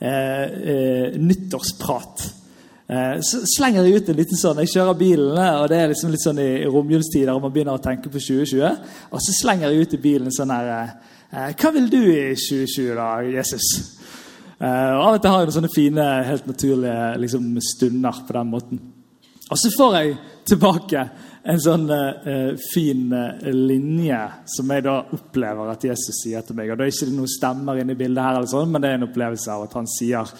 nyttårsprat. Eh, så slenger jeg ut en liten sånn Jeg kjører bilen, og det er liksom litt sånn i romjulstider, og man begynner å tenke på 2020. Og så slenger jeg ut i bilen sånn her eh, Hva vil du i 2020, da, Jesus? Eh, og Av og til har jeg noen sånne fine, helt naturlige liksom, stunder på den måten. Og så får jeg tilbake en sånn uh, fin eh, linje som jeg da opplever at Jesus sier til meg. Og Det er ikke noen stemmer inne i bildet, her, eller sånn, men det er en opplevelse av at han sier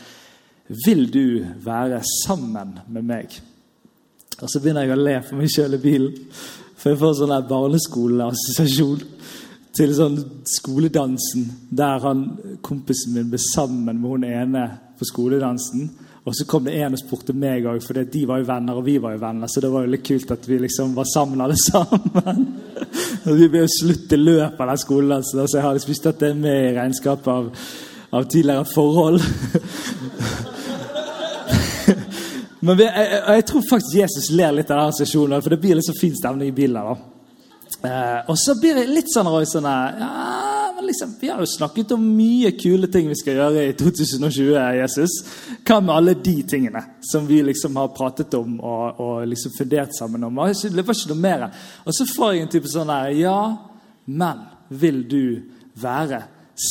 Vil du være sammen med meg? Og så begynner jeg å le for meg sjøl i bilen. For jeg får sånn barneskoleassosiasjon til sånn skoledansen der han, kompisen min ble sammen med hun ene på skoledansen. Og så kom det en og spurte meg òg, for de var jo venner, og vi var jo venner. Så det var jo litt kult at vi liksom var sammen alle sammen. Og vi ble jo slutt i løpet av den skolen, så jeg har liksom ikke tatt det med i regnskapet av, av tidligere forhold. Men vi, jeg, jeg, tror faktisk Jesus ler litt av den sesjonen, for det blir litt så fin stemning i bilen. da. Eh, og så blir det litt sånn, sånn ja, men liksom, Vi har jo snakket om mye kule ting vi skal gjøre i 2020. Jesus. Hva med alle de tingene som vi liksom har pratet om og, og liksom fundert sammen om? Det var ikke noe mer. Og så får jeg en type sånn her Ja, men vil du være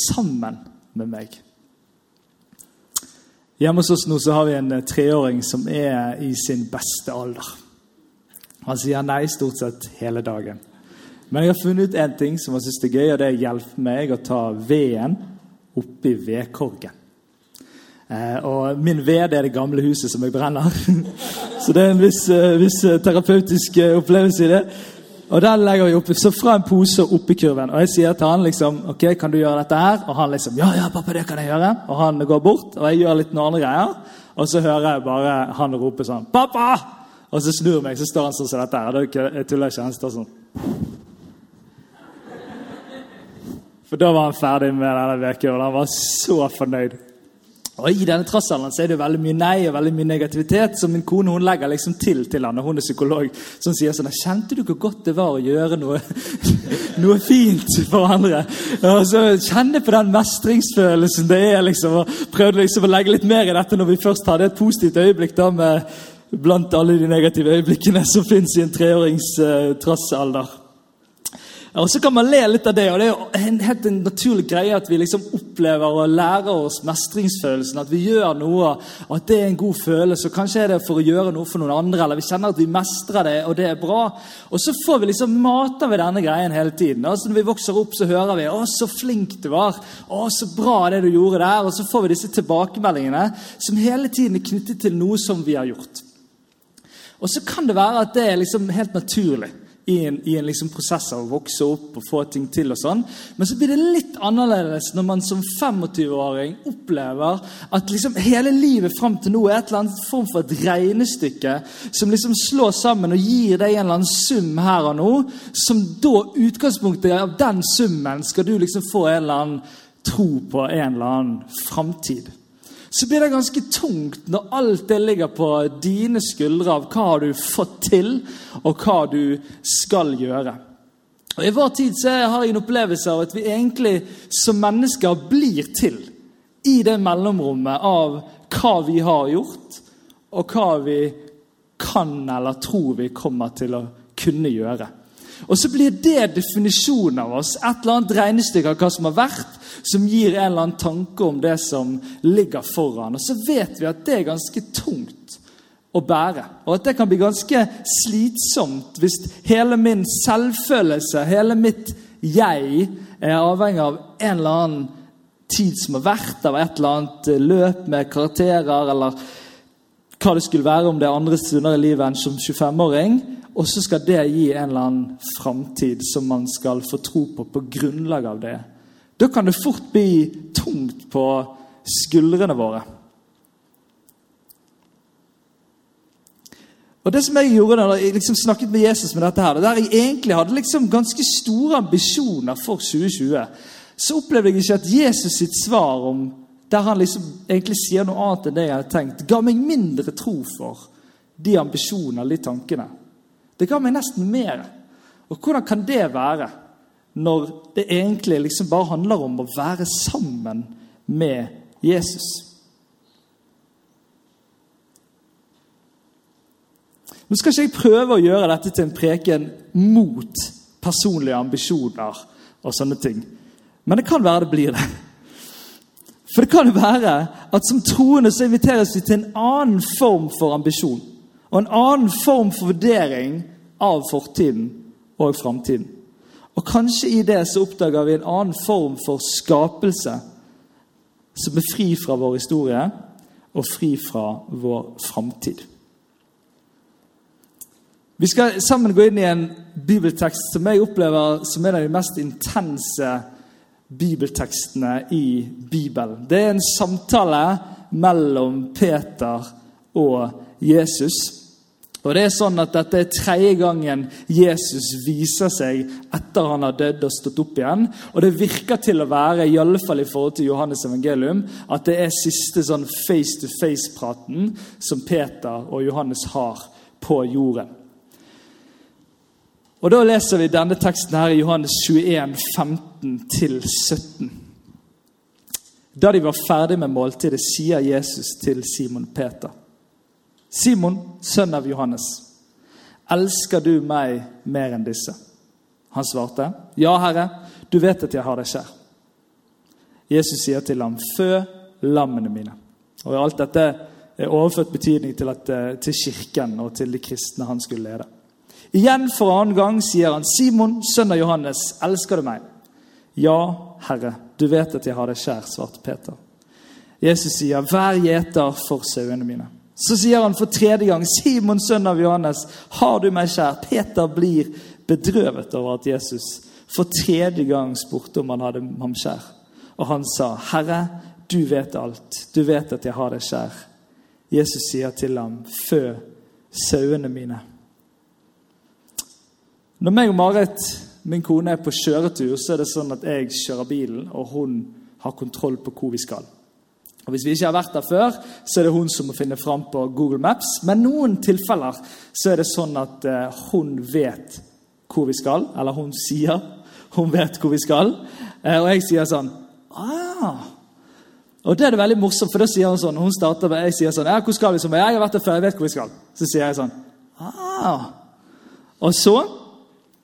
sammen med meg? Hjemme hos oss nå så har vi en treåring som er i sin beste alder. Han sier nei stort sett hele dagen. Men jeg har funnet ut én ting som jeg synes er gøy, og det er å hjelpe meg å ta veden oppi vedkorgen. Eh, og min ved er det gamle huset som jeg brenner. Så det er en viss, uh, viss terapeutisk uh, opplevelse i det. Og den legger jeg oppi, så fra en pose oppi kurven. Og jeg sier til han liksom, ok, kan du gjøre dette her? Og han liksom ja, ja, pappa, det kan jeg gjøre. Og han går bort, og jeg gjør litt noen andre greier. Og så hører jeg bare han rope sånn 'Pappa!' Og så snur jeg meg, så står han sånn som dette her. Jeg tuller ikke. Han står sånn. For da var han ferdig med denne vedkurven. Han var så fornøyd. Og I denne trassalderen så er det veldig mye nei og veldig mye negativitet. Så min kone hun legger liksom til til han, og hun er psykolog, som sier sånn Kjente du hvor godt det var å gjøre noe, noe fint for andre? Og så Kjenne på den mestringsfølelsen det er, liksom. og Prøvde liksom å legge litt mer i dette når vi først hadde et positivt øyeblikk da med blant alle de negative øyeblikkene som fins i en treårings uh, trassalder. Og så kan man le litt av det, og det er jo en helt en naturlig greie at vi liksom opplever og lærer oss mestringsfølelsen. At vi gjør noe, og at det er en god følelse. og Kanskje er det for å gjøre noe for noen andre, eller vi kjenner at vi mestrer det, og det er bra. Og så får vi liksom mater vi denne greien hele tiden. Altså Når vi vokser opp, så hører vi 'Å, så flink du var'. 'Å, så bra det du gjorde der'. Og så får vi disse tilbakemeldingene som hele tiden er knyttet til noe som vi har gjort. Og så kan det være at det er liksom helt naturlig i en, i en liksom prosess av å vokse opp og få ting til. og sånn. Men så blir det litt annerledes når man som 25-åring opplever at liksom hele livet fram til nå er et eller annet form for et regnestykke som liksom slår sammen og gir deg en eller annen sum her og nå, som da utgangspunktet av den summen skal du liksom få en eller annen tro på en eller annen framtid så blir det ganske tungt når alt det ligger på dine skuldre av hva du har fått til, og hva du skal gjøre. Og I vår tid så har jeg en opplevelse av at vi egentlig som mennesker blir til i det mellomrommet av hva vi har gjort, og hva vi kan eller tror vi kommer til å kunne gjøre. Og så blir det definisjonen av oss, et eller annet regnestykke av hva som har vært, som gir en eller annen tanke om det som ligger foran. Og så vet vi at det er ganske tungt å bære. Og at det kan bli ganske slitsomt hvis hele min selvfølelse, hele mitt jeg, er avhengig av en eller annen tid som har vært, av et eller annet løp med karakterer, eller hva det skulle være om det er andre stunder i livet enn som 25-åring. Og så skal det gi en eller annen framtid som man skal få tro på på grunnlag av det. Da kan det fort bli tungt på skuldrene våre. Og det som jeg gjorde da jeg liksom snakket med Jesus med dette her, der jeg egentlig hadde liksom ganske store ambisjoner for 2020, så opplevde jeg ikke at Jesus sitt svar om der han liksom egentlig sier noe annet enn det jeg hadde tenkt, ga meg mindre tro for de ambisjonene eller de tankene. Det ga meg nesten mer. Og hvordan kan det være, når det egentlig liksom bare handler om å være sammen med Jesus? Nå skal ikke jeg prøve å gjøre dette til en preken mot personlige ambisjoner og sånne ting. Men det kan være det blir det. For det kan jo være at som troende så inviteres vi til en annen form for ambisjon. Og en annen form for vurdering av fortiden og framtiden. Og kanskje i det så oppdager vi en annen form for skapelse som er fri fra vår historie og fri fra vår framtid. Vi skal sammen gå inn i en bibeltekst som jeg opplever som en av de mest intense bibeltekstene i Bibelen. Det er en samtale mellom Peter og Jesus. Og det er sånn at Dette er tredje gangen Jesus viser seg etter han har dødd og stått opp igjen. Og Det virker til å være, i alle fall i forhold til Johannes evangelium, at det er siste sånn face-to-face-praten som Peter og Johannes har på jorden. Og Da leser vi denne teksten her i Johannes 21, 15-17. Da de var ferdig med måltidet, sier Jesus til Simon Peter. Simon, sønn av Johannes, elsker du meg mer enn disse? Han svarte, Ja, Herre, du vet at jeg har deg kjær. Jesus sier til ham, Fø lammene mine. Og Alt dette er overført betydning til, at, eh, til kirken og til de kristne han skulle lede. Igjen for annen gang sier han, 'Simon, sønn av Johannes, elsker du meg?' 'Ja, Herre, du vet at jeg har deg kjær', svarte Peter. Jesus sier, 'Vær gjeter for sauene mine'. Så sier han for tredje gang, 'Simon, sønn av Johannes, har du meg kjær?' Peter blir bedrøvet over at Jesus for tredje gang spurte om han hadde ham kjær. Og han sa, 'Herre, du vet alt. Du vet at jeg har deg kjær.' Jesus sier til ham, 'Fø sauene mine.' Når meg og Marit, min kone, er på kjøretur, så er det sånn at jeg kjører bilen, og hun har kontroll på hvor vi skal. Og Hvis vi ikke har vært der før, så er det hun som må finne fram på Google Maps. Men noen tilfeller så er det sånn at uh, hun vet hvor vi skal. Eller hun sier hun vet hvor vi skal. Uh, og jeg sier sånn ah. Og det er det veldig morsomt, for da sier hun sånn, hun starter med, jeg sier sånn ja, 'Hvor skal vi?' som jeg har vært der før, jeg vet hvor vi skal. Så sier jeg sånn ah. Og så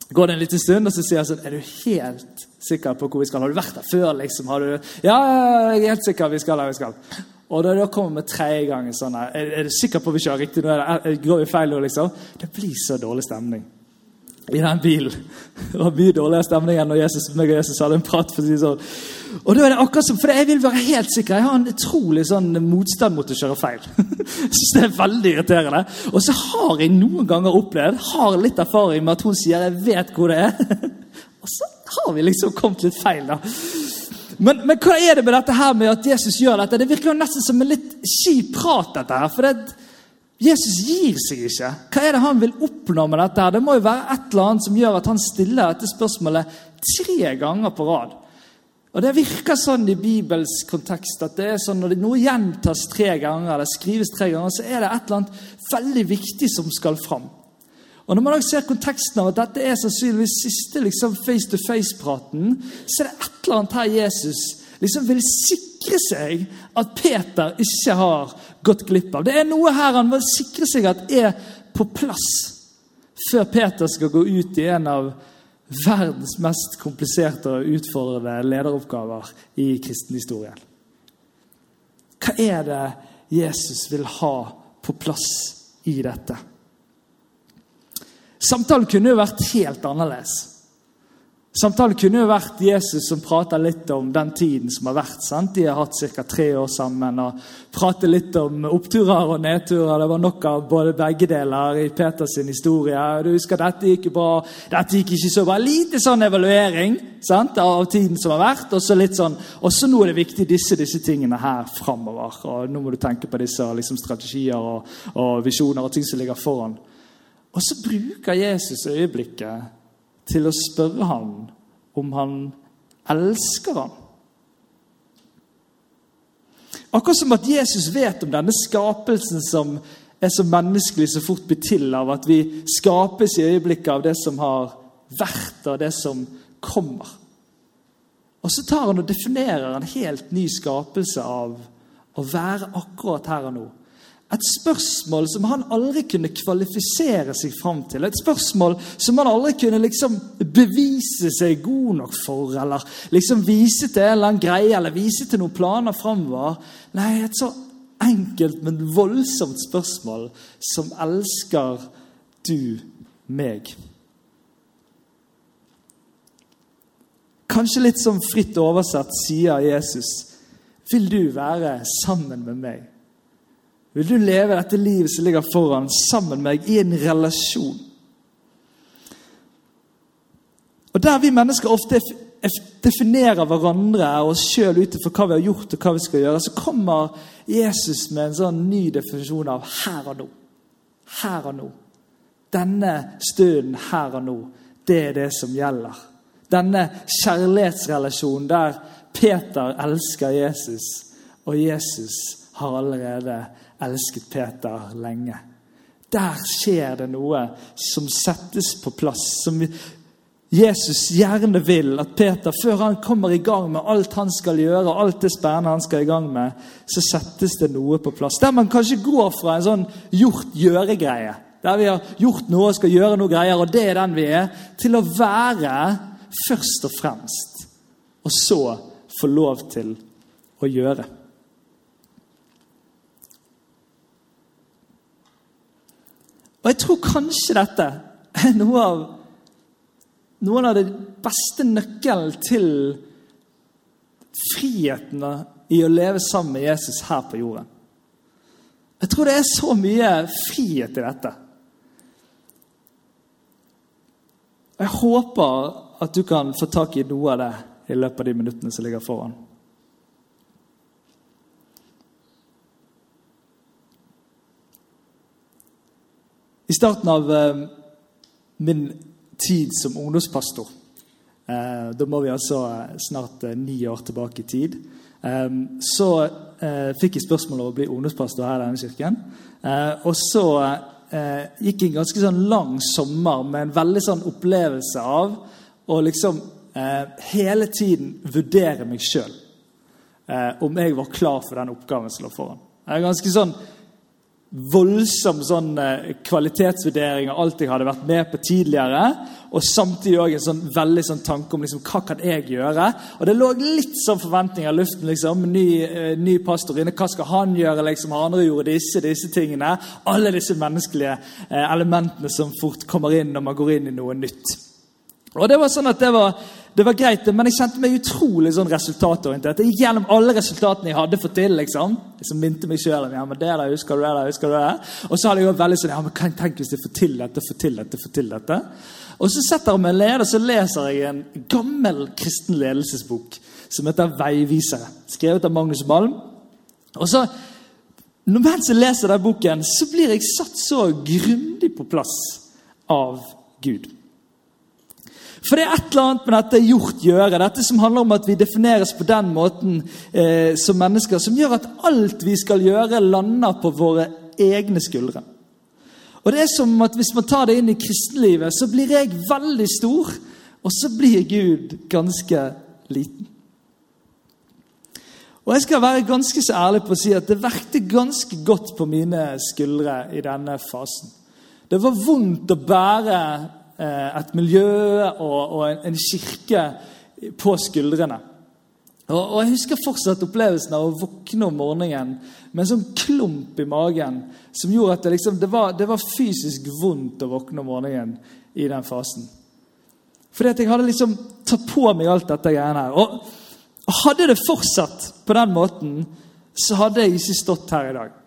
går det en liten stund, og så sier jeg sånn Er du helt sikker på hvor vi skal? Har du vært der før? liksom? Har du, ja, jeg er helt sikker. Vi skal der vi skal. Og da, da kommer vi tredje gang sånn her. Er, er, du sikker på vi kjører riktig? Nå går vi feil nå, liksom? Det blir så dårlig stemning i den bilen. Det var mye dårligere stemning enn når Jesus, meg og Jesus hadde en prat. for å si sånn. Og da er det akkurat som, for Jeg vil være helt sikker. Jeg har en utrolig sånn motstand mot å kjøre feil. Jeg synes Det er veldig irriterende. Og så har jeg noen ganger opplevd, har litt erfaring med at hun sier 'jeg vet hvor det er'. Og så har vi liksom kommet litt feil, da. Men, men hva er det med dette her med at Jesus gjør dette? Det virker jo nesten som en litt kjip prat. dette her, for det Jesus gir seg ikke. Hva er det han vil oppnå med dette? her? Det må jo være et eller annet som gjør at han stiller dette spørsmålet tre ganger på rad. Og Det virker sånn i Bibels kontekst at det er sånn når noe gjentas tre ganger, eller skrives tre ganger, så er det et eller annet veldig viktig som skal fram. Og Når man også ser konteksten av at dette er sannsynligvis siste liksom, face-to-face-praten, så er det et eller annet her Jesus liksom vil sikre seg at Peter ikke har gått glipp av. Det er noe her han vil sikre seg at er på plass før Peter skal gå ut i en av verdens mest kompliserte og utfordrende lederoppgaver i kristenhistorien. Hva er det Jesus vil ha på plass i dette? Samtalen kunne jo vært helt annerledes. Samtalen kunne jo vært Jesus som prater litt om den tiden som har vært. sant? De har hatt ca. tre år sammen og prater litt om oppturer og nedturer. Det var nok av både begge deler i Peters historie. Du husker Dette gikk bra, dette gikk ikke så bra. Lite sånn evaluering sant? av tiden som har vært. Og så litt sånn, Og så nå er det viktig disse, disse tingene her framover. Og nå må du tenke på disse liksom, strategier og, og visjoner og ting som ligger foran. Og så bruker Jesus øyeblikket til å spørre ham om han elsker ham. Akkurat som at Jesus vet om denne skapelsen som er så menneskelig så fort blir til av at vi skapes i øyeblikket av det som har vært, og det som kommer. Og så tar han og definerer en helt ny skapelse av å være akkurat her og nå. Et spørsmål som han aldri kunne kvalifisere seg fram til. Et spørsmål som han aldri kunne liksom bevise seg god nok for, eller liksom vise til en eller annen greie, eller vise til noen planer framover. Nei, et så enkelt, men voldsomt spørsmål som elsker du meg? Kanskje litt som fritt oversett sier Jesus, vil du være sammen med meg? Vil du leve dette livet som ligger foran, sammen med meg, i en relasjon? Og Der vi mennesker ofte definerer hverandre og oss sjøl ut ifra hva vi har gjort og hva vi skal gjøre, så kommer Jesus med en sånn ny definisjon av her og nå. Her og nå. Denne stunden her og nå, det er det som gjelder. Denne kjærlighetsrelasjonen der Peter elsker Jesus, og Jesus har allerede elsket Peter lenge. Der skjer det noe som settes på plass. Som Jesus gjerne vil at Peter, før han kommer i gang med alt han skal gjøre, alt det spennende han skal i gang med, så settes det noe på plass. Der man kanskje går fra en sånn gjort-gjøre-greie, der vi har gjort noe og skal gjøre noe greier, og det er den vi er, til å være først og fremst, og så få lov til å gjøre. Og jeg tror kanskje dette er noe av noen av det beste nøkkelen til friheten i å leve sammen med Jesus her på jorden. Jeg tror det er så mye frihet i dette. Jeg håper at du kan få tak i noe av det i løpet av de minuttene som ligger foran. I starten av eh, min tid som ungdomspastor eh, Da må vi altså eh, snart ni år tilbake i tid. så fikk jeg spørsmål om å bli ungdomspastor her i denne kirken. og så gikk en ganske sånn lang sommer med en veldig sånn opplevelse av å liksom hele tiden vurdere meg sjøl. om jeg var klar for den oppgaven som lå foran. Jeg er ganske sånn voldsom sånn eh, kvalitetsvurdering av alt jeg hadde vært med på tidligere. Og samtidig også en sånn veldig sånn tanke om liksom, hva kan jeg gjøre. Og det lå litt sånn forventninger i luften. liksom, Ny, uh, ny pastor inne, hva skal han gjøre? liksom, Andre gjort disse disse tingene. Alle disse menneskelige uh, elementene som fort kommer inn når man går inn i noe nytt. Og det var sånn at det var, det var greit, men jeg kjente meg utrolig sånn resultatorientert. Jeg gikk gjennom alle resultatene jeg hadde fått til. liksom. Jeg som minte meg selv, ja, men det der, husker du det der, husker du det? Og så hadde jeg jo veldig sånn ja, men kan jeg tenke hvis jeg får til dette, får til dette, får til dette? Og så setter jeg meg ned og så leser jeg en gammel kristen ledelsesbok som heter 'Veivisere', skrevet av Magnus Malm. Og så, Mens jeg leser den boken, så blir jeg satt så grundig på plass av Gud. For det er et eller annet med dette gjort-gjøre, dette som handler om at vi defineres på den måten eh, som mennesker, som gjør at alt vi skal gjøre, lander på våre egne skuldre. Og det er som at Hvis man tar det inn i kristenlivet, så blir jeg veldig stor, og så blir Gud ganske liten. Og Jeg skal være ganske så ærlig på å si at det verkte ganske godt på mine skuldre i denne fasen. Det var vondt å bære et miljø og, og en kirke på skuldrene. Og, Jeg husker fortsatt opplevelsen av å våkne om morgenen med en sånn klump i magen som gjorde at det, liksom, det, var, det var fysisk vondt å våkne om morgenen i den fasen. Fordi at jeg hadde liksom tatt på meg alt dette greiene her. Og hadde det fortsatt på den måten, så hadde jeg ikke stått her i dag.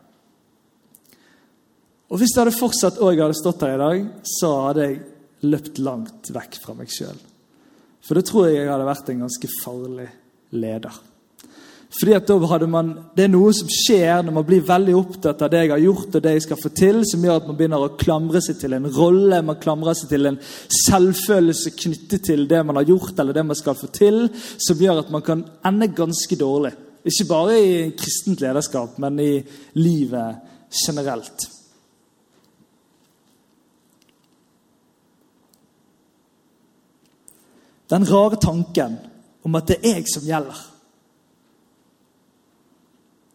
Og hvis det hadde fortsatt og jeg hadde stått her i dag, så hadde jeg løpt langt vekk fra meg sjøl. For da tror jeg jeg hadde vært en ganske farlig leder. Fordi at da hadde man, Det er noe som skjer når man blir veldig opptatt av det jeg har gjort og det jeg skal få til, som gjør at man begynner å klamre seg til en rolle, man klamrer seg til en selvfølelse knyttet til det man har gjort eller det man skal få til, som gjør at man kan ende ganske dårlig. Ikke bare i kristent lederskap, men i livet generelt. Den rare tanken om at det er jeg som gjelder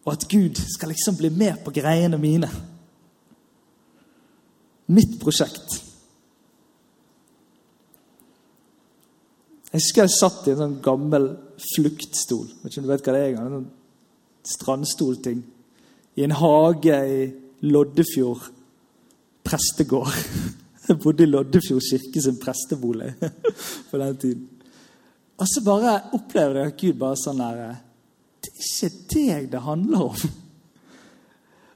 og at Gud skal liksom bli med på greiene mine. Mitt prosjekt. Jeg husker jeg satt i en sånn gammel fluktstol. Vet ikke om du vet hva det er. En sånn strandstolting. I en hage i Loddefjord prestegård. Jeg bodde i Loddefjord kirke sin prestebolig på den tiden. Og så bare opplevde jeg at Gud bare sånn der Det er ikke deg det handler om.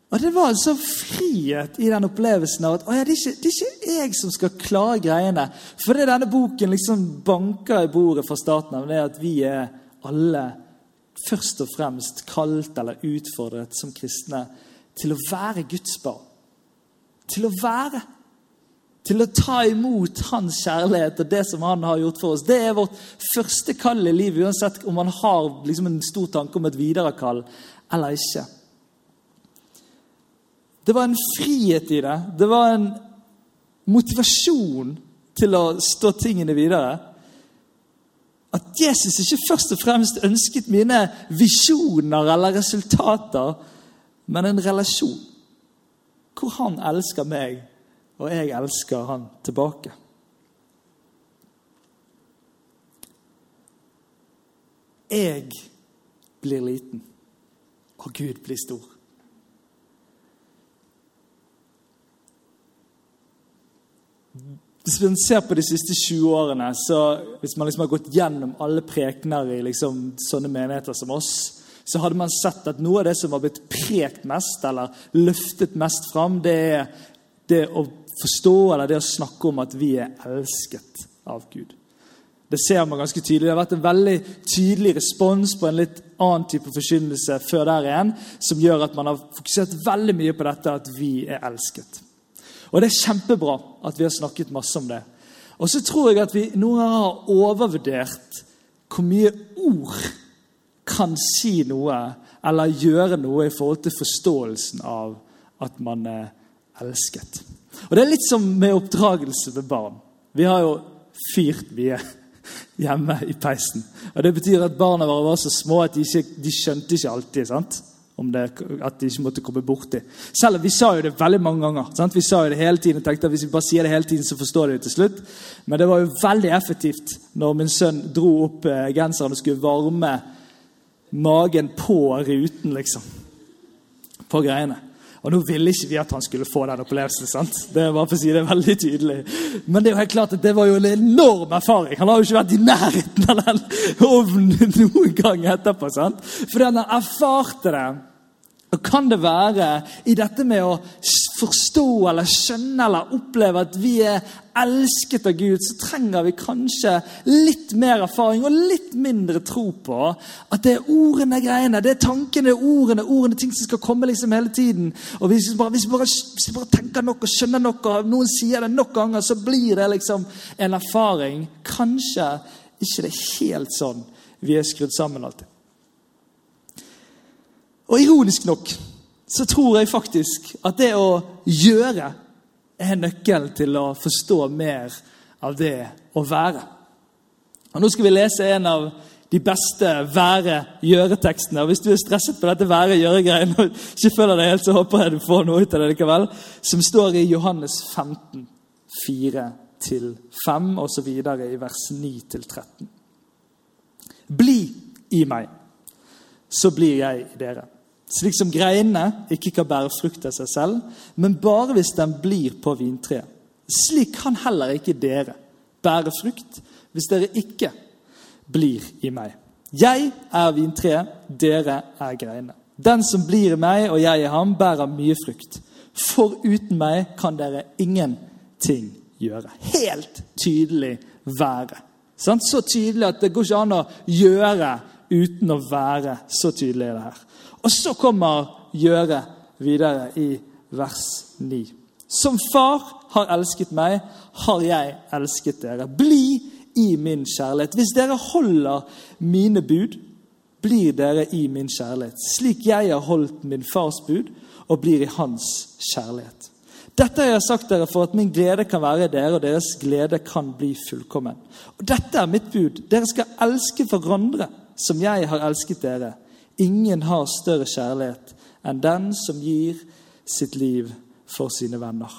Og Det var en sånn frihet i den opplevelsen av at ja, det, er ikke, det, er ikke, jeg som skal klare greiene. For det denne boken liksom banker i bordet fra starten av, det er at vi er alle først og fremst kalt eller utfordret som kristne til å være Guds barn. Til å være til å ta imot hans kjærlighet og det som han har gjort for oss. Det er vårt første kall i livet, uansett om man har liksom en stor tanke om et videre kall eller ikke. Det var en frihet i det. Det var en motivasjon til å stå tingene videre. At Jesus ikke først og fremst ønsket mine visjoner eller resultater, men en relasjon hvor han elsker meg og jeg elsker han tilbake. Jeg blir liten, og Gud blir stor. Hvis man ser på de siste 20 årene, så hvis man liksom har gått gjennom alle prekener i liksom sånne menigheter som oss, så hadde man sett at noe av det som har blitt prekt mest, eller løftet mest fram, det er det å forstå eller det å snakke om at vi er elsket av Gud. Det ser man ganske tydelig. Det har vært en veldig tydelig respons på en litt annen type forkynnelse før der igjen, som gjør at man har fokusert veldig mye på dette at vi er elsket. Og Det er kjempebra at vi har snakket masse om det. Og så tror jeg at vi noen ganger har overvurdert hvor mye ord kan si noe eller gjøre noe i forhold til forståelsen av at man er elsket. Og Det er litt som med oppdragelse med barn. Vi har jo fyrt mye hjemme i peisen. Og Det betyr at barna våre var så små at de, ikke, de skjønte ikke alltid sant? det, at de ikke måtte komme borti. Selv om vi sa jo det veldig mange ganger. Sant? Vi sa jo det hele tiden og tenkte at hvis vi bare sier det hele tiden, så forstår de det til slutt. Men det var jo veldig effektivt når min sønn dro opp eh, genseren og skulle varme magen på ruten, liksom. På greiene. Og nå ville ikke vi at han skulle få den opplevelsen. sant? Det var for å si det veldig tydelig. Men det er jo helt klart at det var jo en enorm erfaring. Han har jo ikke vært i nærheten av den ovnen noen gang etterpå. sant? Fordi han erfarte det og Kan det være i dette med å forstå eller skjønne eller oppleve at vi er elsket av Gud, så trenger vi kanskje litt mer erfaring og litt mindre tro på at det er ordene, greiene, det er tankene, ordene, ordene, ting som skal komme liksom hele tiden. Og Hvis vi bare, hvis vi bare, hvis vi bare tenker nok og skjønner nok, og noen sier det nok ganger, så blir det liksom en erfaring. Kanskje ikke det er helt sånn vi er skrudd sammen alltid. Og ironisk nok så tror jeg faktisk at det å gjøre er nøkkelen til å forstå mer av det å være. Og Nå skal vi lese en av de beste være-gjøre-tekstene. Hvis du er stresset på dette være-gjøre-greiene og ikke føler deg helt, så håper jeg du får noe ut av det likevel. Som står i Johannes 15, 4-5, og så videre i vers 9-13. Bli i meg, så blir jeg i dere. Slik som greinene ikke kan bære frukt av seg selv, men bare hvis den blir på vintreet. Slik kan heller ikke dere bære frukt hvis dere ikke blir i meg. Jeg er vintreet, dere er greinene. Den som blir i meg og jeg i ham, bærer mye frukt. For uten meg kan dere ingenting gjøre. Helt tydelig være. Så tydelig at det går ikke an å gjøre uten å være. Så tydelig i det her. Og så kommer gjøre videre i vers 9. Som far har elsket meg, har jeg elsket dere. Bli i min kjærlighet. Hvis dere holder mine bud, blir dere i min kjærlighet, slik jeg har holdt min fars bud og blir i hans kjærlighet. Dette har jeg sagt dere for at min glede kan være dere, og deres glede kan bli fullkommen. Og Dette er mitt bud. Dere skal elske hverandre som jeg har elsket dere. Ingen har større kjærlighet enn den som gir sitt liv for sine venner.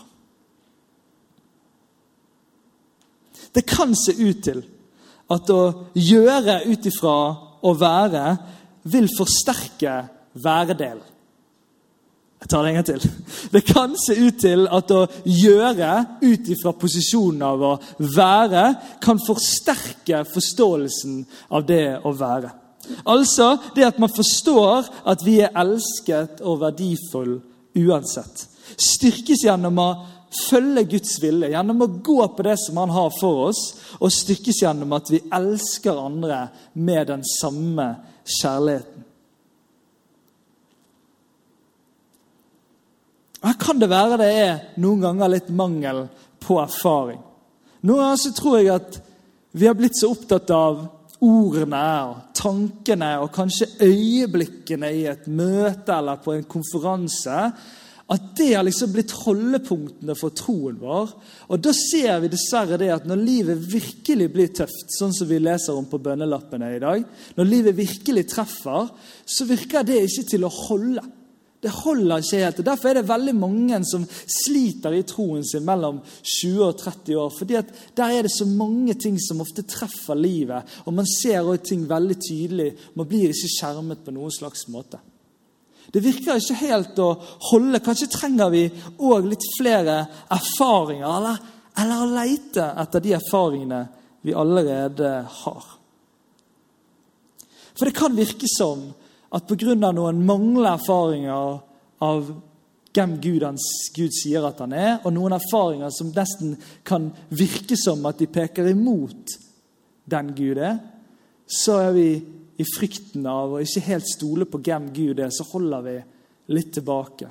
Det kan se ut til at å gjøre ut ifra å være vil forsterke væredelen. Jeg tar det en gang til. Det kan se ut til at å gjøre ut ifra posisjonen av å være kan forsterke forståelsen av det å være. Altså det at man forstår at vi er elsket og verdifull uansett. Styrkes gjennom å følge Guds vilje, gjennom å gå på det som han har for oss, og styrkes gjennom at vi elsker andre med den samme kjærligheten. Her kan det være det er noen ganger litt mangel på erfaring. Noen ganger så tror jeg at vi har blitt så opptatt av ordene og tankene og kanskje øyeblikkene i et møte eller på en konferanse at det har liksom blitt holdepunktene for troen vår. Og Da ser vi dessverre det at når livet virkelig blir tøft, sånn som vi leser om på bønnelappene i dag, når livet virkelig treffer, så virker det ikke til å holde. Det holder ikke helt. og Derfor er det veldig mange som sliter i troen sin mellom 20 og 30 år. fordi at Der er det så mange ting som ofte treffer livet, og man ser også ting veldig tydelig. Man blir ikke skjermet på noen slags måte. Det virker ikke helt å holde. Kanskje trenger vi òg litt flere erfaringer, eller, eller å leite etter de erfaringene vi allerede har. For det kan virke som at pga. noen manglende erfaringer av hvem Gud, Gud sier at han er, og noen erfaringer som nesten kan virke som at de peker imot den Gud er, så er vi i frykten av å ikke helt stole på hvem Gud er, så holder vi litt tilbake.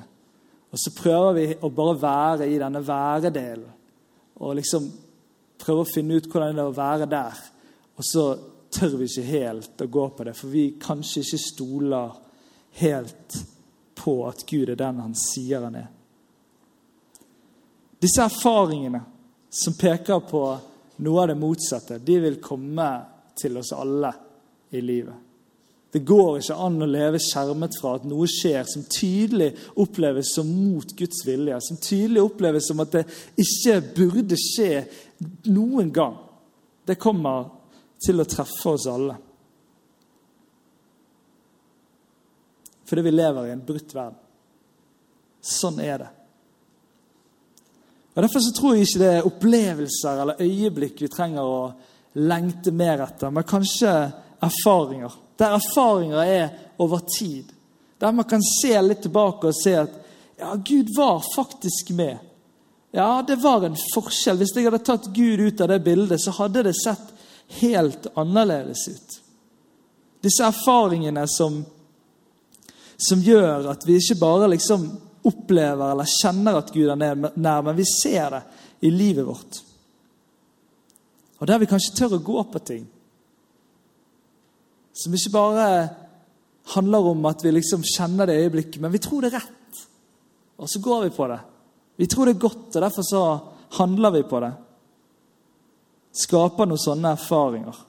Og så prøver vi å bare være i denne væredelen og liksom prøve å finne ut hvordan det er å være der. Og så tør vi ikke helt å gå på det, for vi kanskje ikke stoler helt på at Gud er den han sier han er. Disse erfaringene som peker på noe av det motsatte, de vil komme til oss alle i livet. Det går ikke an å leve skjermet fra at noe skjer som tydelig oppleves som mot Guds vilje, som tydelig oppleves som at det ikke burde skje noen gang. Det kommer til å treffe oss alle. Fordi vi lever i en brutt verden. Sånn er det. Og Derfor så tror jeg ikke det er opplevelser eller øyeblikk vi trenger å lengte mer etter, men kanskje erfaringer. Der erfaringer er over tid. Der man kan se litt tilbake og se at ja, Gud var faktisk med. Ja, det var en forskjell. Hvis jeg hadde tatt Gud ut av det bildet, så hadde det sett helt annerledes ut. Disse erfaringene som, som gjør at vi ikke bare liksom opplever eller kjenner at Gud er nær, men vi ser det i livet vårt. Og der vi kanskje tør å gå på ting. Som ikke bare handler om at vi liksom kjenner det i øyeblikket, men vi tror det er rett. Og så går vi på det. Vi tror det er godt, og derfor så handler vi på det skaper noen sånne erfaringer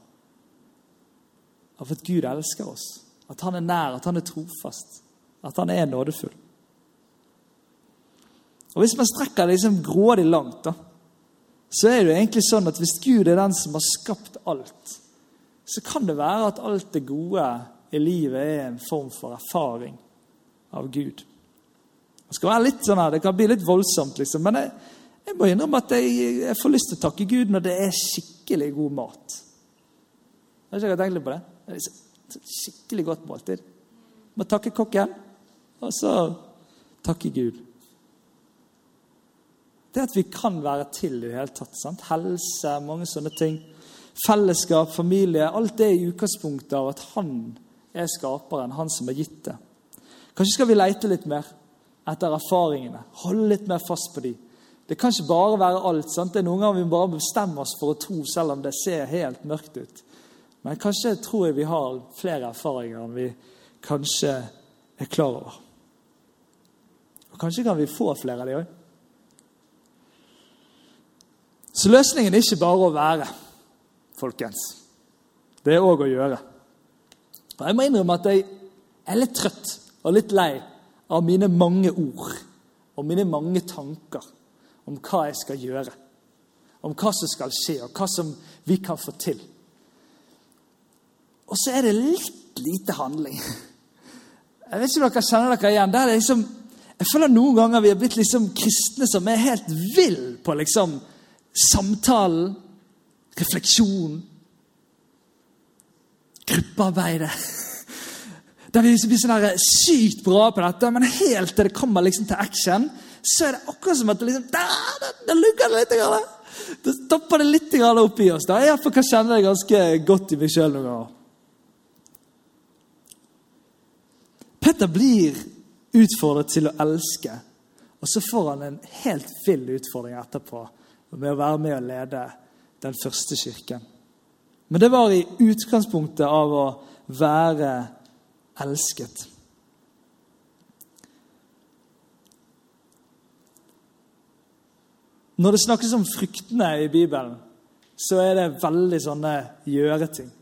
av at Gud elsker oss, at han er nær, at han er trofast, at han er nådefull. Og Hvis man strekker det liksom grådig langt, da, så er det jo egentlig sånn at hvis Gud er den som har skapt alt, så kan det være at alt det gode i livet er en form for erfaring av Gud. Det skal være litt sånn her, det kan bli litt voldsomt, liksom, men jeg, jeg må innrømme at jeg, jeg, får lyst til å takke Gud når det er skikkelig god mat. Har ikke dere tenkt litt på det? Det skikkelig godt måltid. Må takke kokken, og så takke Gud. Det at vi kan være til i det hele tatt. Sant? Helse, mange sånne ting. Fellesskap, familie. Alt det er i utgangspunktet av at han er skaperen, han som har gitt det. Kanskje skal vi leite litt mer etter erfaringene. Holde litt mer fast på dem. Det kan ikke bare være alt. sant? Det er Noen ganger vi bare bestemmer oss for å tro, selv om det ser helt mørkt ut. Men kanskje tror jeg vi har flere erfaringer enn vi kanskje er klar over. Og Kanskje kan vi få flere av de òg. Så løsningen er ikke bare å være, folkens. Det er òg å gjøre. Og Jeg må innrømme at jeg er litt trøtt og litt lei av mine mange ord og mine mange tanker om hva jeg skal gjøre, om hva som skal skje, og hva som vi kan få til. Og så er det litt lite handling. Jeg vet ikke om dere kjenner dere igjen. Det er liksom, jeg føler noen ganger vi er blitt liksom kristne som er helt vill på liksom samtalen, refleksjon, gruppearbeidet. Der vi blir sånn sykt bra på dette, men helt til det kommer liksom til action, så er det akkurat som at det liksom, da, da, da lukker det litt. Grann. Det stopper det litt grann opp i oss. Da. Jeg kan kjenne det ganske godt i meg sjøl noen ganger. Petter blir utfordret til å elske, og så får han en helt vill utfordring etterpå med å være med og lede den første kirken. Men det var i utgangspunktet av å være elsket. Når det snakkes om fruktene i Bibelen, så er det veldig sånne gjøreting.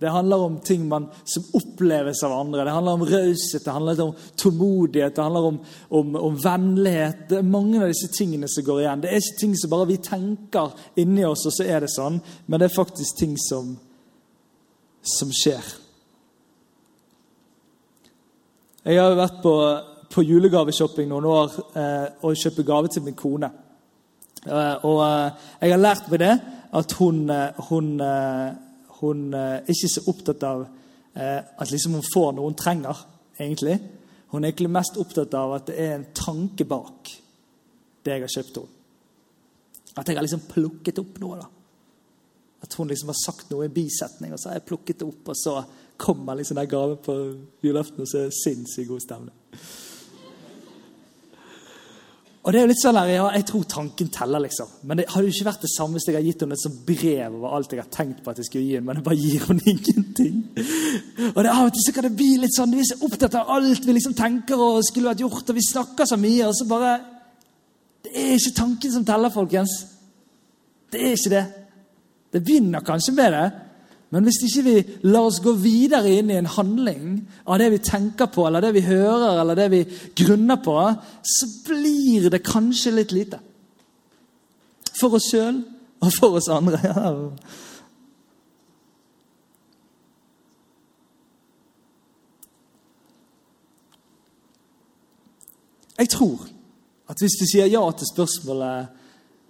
Det handler om ting man, som oppleves av andre. Det handler om raushet, det handler om tålmodighet, det handler om, om, om, vennlighet. Det er mange av disse tingene som går igjen. Det er ikke ting som bare vi tenker inni oss, og så er det sånn. Men det er faktisk ting som, som skjer. Jeg har vært på, på julegaveshopping noen år eh, og kjøpt gave til min kone. Eh, og eh, jeg har lært meg det at hun, eh, hun hun er ikke så opptatt av at liksom hun får noe hun trenger, egentlig. Hun er egentlig mest opptatt av at det er en tanke bak det jeg har kjøpt henne. At jeg har liksom plukket opp noe. da. At hun liksom har sagt noe i en bisetning, og så har jeg plukket det opp, og så kommer liksom den gaven på julaften, og så er det sinnssykt god stemning. Og det er jo litt sånn der, ja, Jeg tror tanken teller, liksom. Men det hadde jo ikke vært det samme hvis jeg hadde gitt henne et sånt brev over alt jeg har tenkt på at jeg skulle gi henne, men jeg bare gir henne ingenting. Og det, Av og til så kan det bli litt sånn, Vi er så opptatt av alt vi liksom tenker og skulle vært gjort, og vi snakker så mye, og så bare Det er ikke tanken som teller, folkens. Det er ikke det. Det begynner kanskje med det, men hvis ikke vi lar oss gå videre inn i en handling av det vi tenker på, eller det vi hører, eller det vi grunner på, så blir det kanskje litt lite. For oss sjøl og for oss andre. Jeg tror at hvis vi sier ja til spørsmålet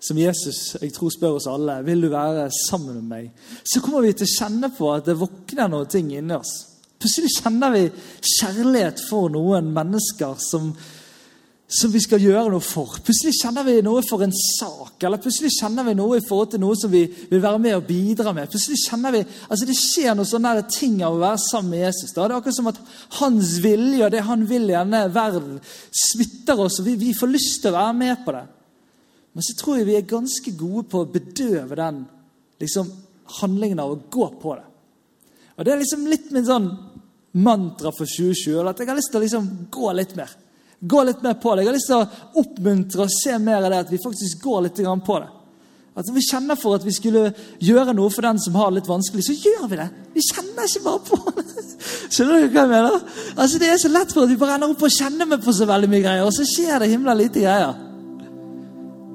som Jesus jeg tror spør oss alle vil du være sammen med meg, så kommer vi til å kjenne på at det våkner noe ting inni oss. Plutselig kjenner vi kjærlighet for noen mennesker som, som vi skal gjøre noe for. Plutselig kjenner vi noe for en sak, eller plutselig kjenner vi noe i forhold til noe som vi vil være med og bidra med. Plutselig kjenner vi, altså Det skjer noe sånne ting av å være sammen med Jesus. Da. Det er akkurat som at hans vilje og det han vil i denne verden, smitter oss, og vi, vi får lyst til å være med på det. Men så tror jeg vi er ganske gode på å bedøve den liksom, handlingen av å gå på det. Og Det er liksom litt min sånn mantra for 2020. at Jeg har lyst til å liksom gå litt mer. Gå litt mer på det. Jeg har lyst til å oppmuntre og se mer av det, at vi faktisk går litt på det. At vi kjenner for at vi skulle gjøre noe for den som har det litt vanskelig, så gjør vi det. Vi kjenner ikke bare på det. Skjønner dere hva jeg mener? Altså Det er så lett for at vi bare ender opp og kjenner med på så veldig mye greier, og så skjer det himla lite greier.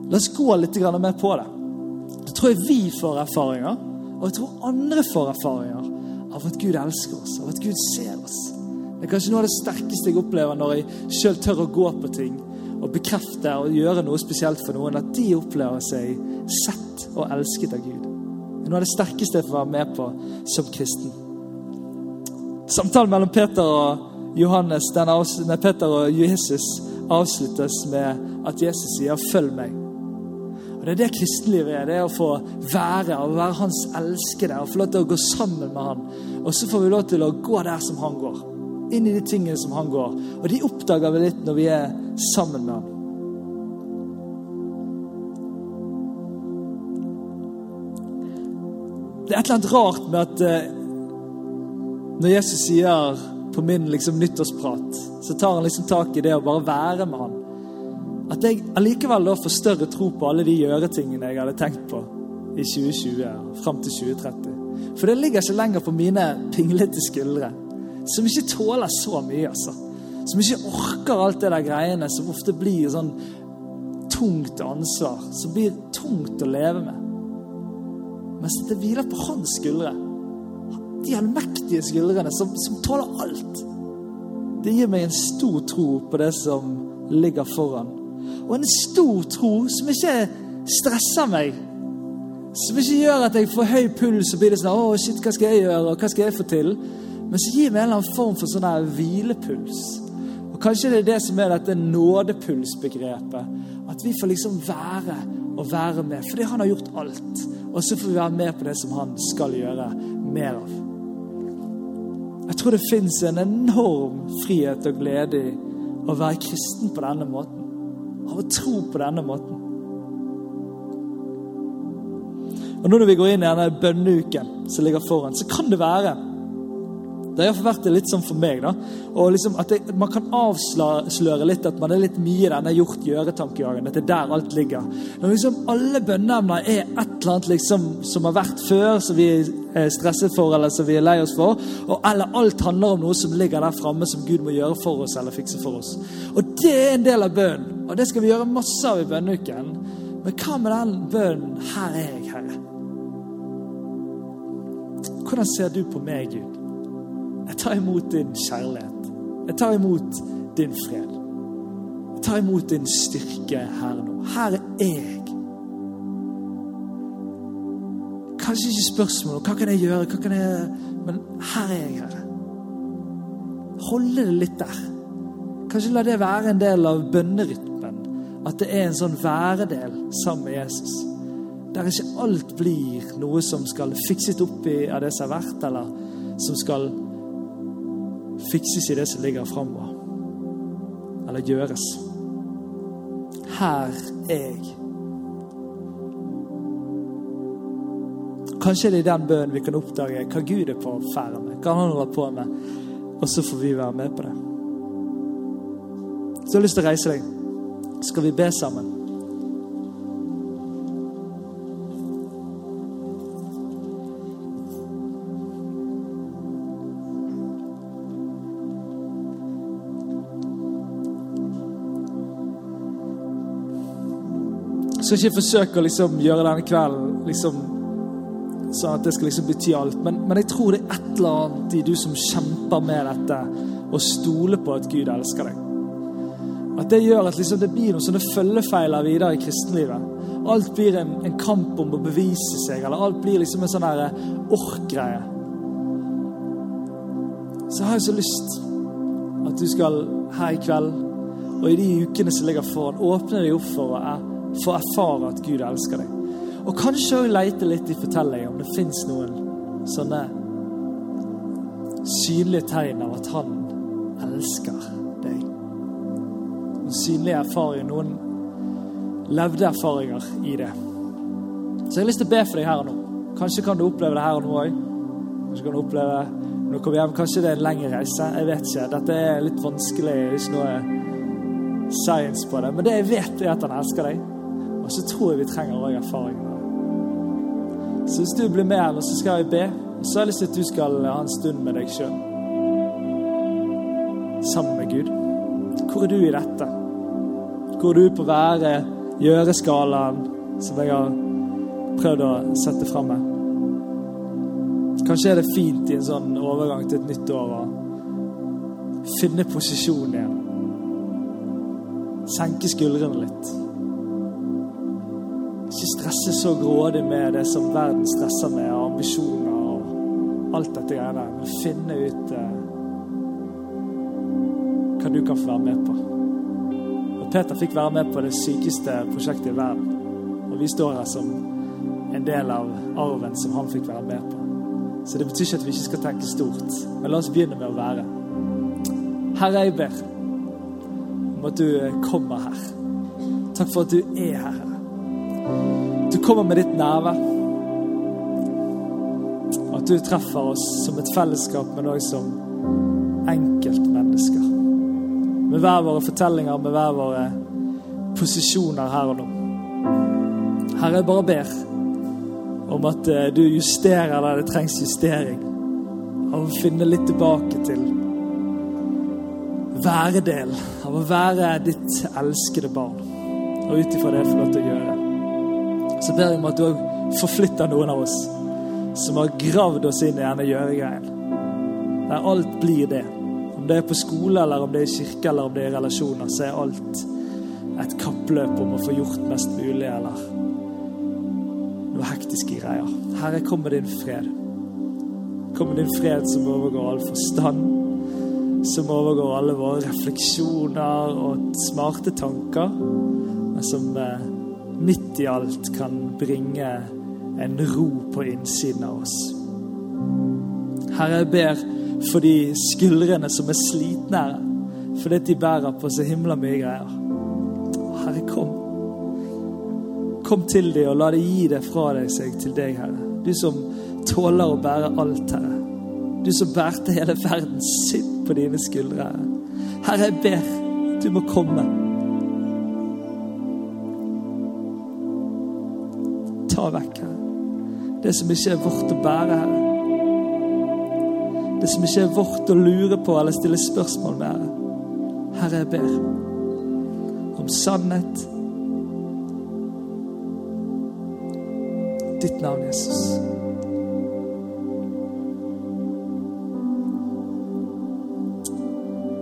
La oss gå litt mer på det. Da tror jeg vi får erfaringer, og jeg tror andre får erfaringer av at Gud elsker oss, av at Gud ser oss. Det er kanskje noe av det sterkeste jeg opplever når jeg sjøl tør å gå på ting og bekrefte og gjøre noe spesielt for noen, at de opplever seg sett og elsket av Gud. Det er noe av det sterkeste jeg får være med på som kristen. Samtalen mellom Peter og Johannes, den avs- nei, Peter og Jesus avsluttes med at Jesus sier 'følg meg'. Og Det er det kristenlivet er. Det er å få være og være hans elskede. Og få lov til å gå sammen med han. Og så får vi lov til å gå der som han går. Inn i de tingene som han går. Og de oppdager vi litt når vi er sammen med han. Det er et eller annet rart med at eh, når Jesus sier på min liksom, nyttårsprat, så tar han liksom tak i det å bare være med han. At jeg allikevel da får større tro på alle de gjøretingene jeg hadde tenkt på i 2020 og fram til 2030. For det ligger ikke lenger på mine pinglete skuldre, som ikke tåler så mye. altså. Som ikke orker alt det der greiene som ofte blir sånn tungt ansvar. Som blir tungt å leve med. Mens det hviler på hans skuldre. De allmektige skuldrene som, som tåler alt. Det gir meg en stor tro på det som ligger foran. Og en stor tro som ikke stresser meg. Som ikke gjør at jeg får høy puls og blir det sånn Å, shit, hva skal jeg gjøre, og hva skal jeg få til? Men så gir meg en eller annen form for sånn her hvilepuls. Og kanskje det er det som er dette nådepulsbegrepet. At vi får liksom være og være med. Fordi han har gjort alt. Og så får vi være med på det som han skal gjøre mer av. Jeg tror det fins en enorm frihet og glede i å være kristen på denne måten. Av å tro på denne måten. Og nå når vi går inn i denne bønneuken som ligger foran, så kan det være det har vært litt sånn for meg. da, og liksom at det, Man kan avsløre litt at man er litt mye i denne gjort-gjøre-tankegangen. At det er der alt ligger. Når liksom alle bønneemner er et eller annet liksom som har vært før, som vi er stresset for eller som vi er lei oss for, og eller alt handler om noe som ligger der framme som Gud må gjøre for oss eller fikse for oss. Og det er en del av bønnen, og det skal vi gjøre masse av i bønneuken. Men hva med den bønnen 'Her er jeg, Herre'? Hvordan ser du på meg, Gud? Jeg tar imot din kjærlighet. Jeg tar imot din fred. Jeg tar imot din styrke her nå. Her er jeg. Kanskje ikke spørsmål hva kan jeg gjøre, hva kan jeg men her er jeg, Herre. Holde det litt der. Kanskje la det være en del av bønnerytmen. At det er en sånn væredel sammen med Jesus. Der ikke alt blir noe som skal fikses opp i av det som har vært, eller som skal fikses i det som ligger framover. Eller gjøres. Her er jeg. Kanskje det er i den bønnen vi kan oppdage hva Gud er på ferde med. Hva han holder på med. Og så får vi være med på det. Så jeg har lyst til å reise deg. Skal vi be sammen? Skal ikke forsøke å liksom gjøre denne kvelden liksom, sånn at det skal liksom bety alt. Men, men, jeg tror det er et eller annet i du som kjemper med dette, og stoler på at Gud elsker deg. At det gjør at liksom det blir noen sånne følgefeiler videre i kristenlivet. Alt blir en, en, kamp om å bevise seg, eller alt blir liksom en sånn ork-greie. Så jeg har jeg så lyst at du skal her i kveld og i de ukene som ligger foran, åpne deg opp for å få erfare at Gud elsker deg. Og kanskje òg leite litt i fortellinga om det fins noen sånne synlige tegn av at han elsker deg. Noen synlige erfaringer, noen levde erfaringer i det. Så jeg har lyst til å be for deg her og nå. Kanskje kan du oppleve det her og nå òg. Kanskje kan du oppleve når du kommer hjem. Kanskje det er en lengre reise. Jeg vet ikke. Dette er litt vanskelig. Ikke noe science på det. Men det jeg vet, er at han elsker deg. Og så tror jeg vi trenger òg erfaring med det. Så hvis du blir med her, så skal jeg be. Og så har jeg lyst til at du skal ha en stund med deg sjøl. Sammen med Gud. Hvor er du i dette? Hvor er du på være gjøre-skalaen som jeg har prøvd å sette fram med? Kanskje er det fint i en sånn overgang til et nytt år å finne posisjonen igjen. Senke skuldrene litt. Ikke stresse så grådig med det som verden stresser med, og ambisjoner og alt dette greiene der. Men finne ut eh, hva du kan få være med på. Og Peter fikk være med på det sykeste prosjektet i verden. Og vi står her som en del av arven som han fikk være med på. Så det betyr ikke at vi ikke skal tenke stort, men la oss begynne med å være. Herre, jeg ber om at du eh, kommer her. Takk for at du er her. Du kommer med ditt nærvær. At du treffer oss som et fellesskap, men òg som enkeltmennesker. Med hver våre fortellinger, med hver våre posisjoner her og nå. Herre, jeg bare ber om at eh, du justerer der det trengs justering. Av å finne litt tilbake til væredel. Av å være ditt elskede barn. Og ut ifra det få lov til å gjøre så ber jeg om at du òg forflytter noen av oss som har gravd oss inn i denne gjøregreien. Der alt blir det. Om det er på skole, eller om det er i kirke, eller om det er i relasjoner, så er alt et kappløp om å få gjort mest mulig, eller noe hektiske greier. Herre, kom med din fred. Kom med din fred som overgår all forstand. Som overgår alle våre refleksjoner og smarte tanker. Men som eh, midt i alt kan bringe en ro på innsiden av oss. Herre, jeg ber for de skuldrene som er slitne, fordi de bærer på så himla mye greier. Herre, kom. Kom til dem og la dem gi det fra deg seg til deg, Herre. Du som tåler å bære alt, Herre. Du som bærte hele verden sitt på dine skuldre, Herre. Herre, jeg ber du må komme. Ta vekk, Herre. Det som ikke er vårt å bære, Herre. Det som ikke er vårt å lure på eller stille spørsmål med, Herre. Herre, jeg ber om sannhet. Ditt navn, Jesus.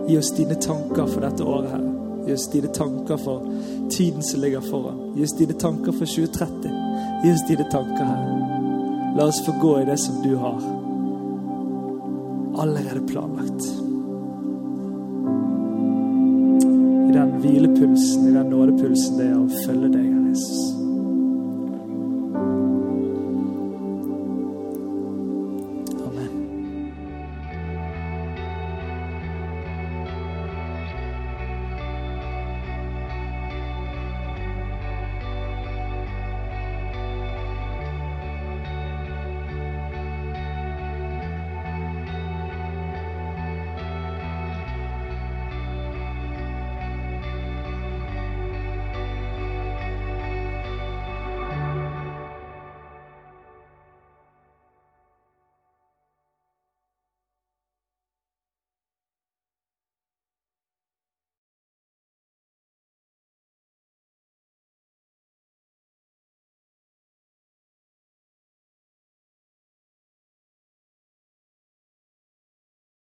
Gi oss dine tanker for dette året, Herre. Gi oss dine tanker for tiden som ligger foran. Gi oss dine tanker for 2030. Gi oss dine tanker, Herre. La oss få gå i det som du har allerede planlagt. I den hvilepulsen, i den nådepulsen det er å følge deg, Herre Jesus.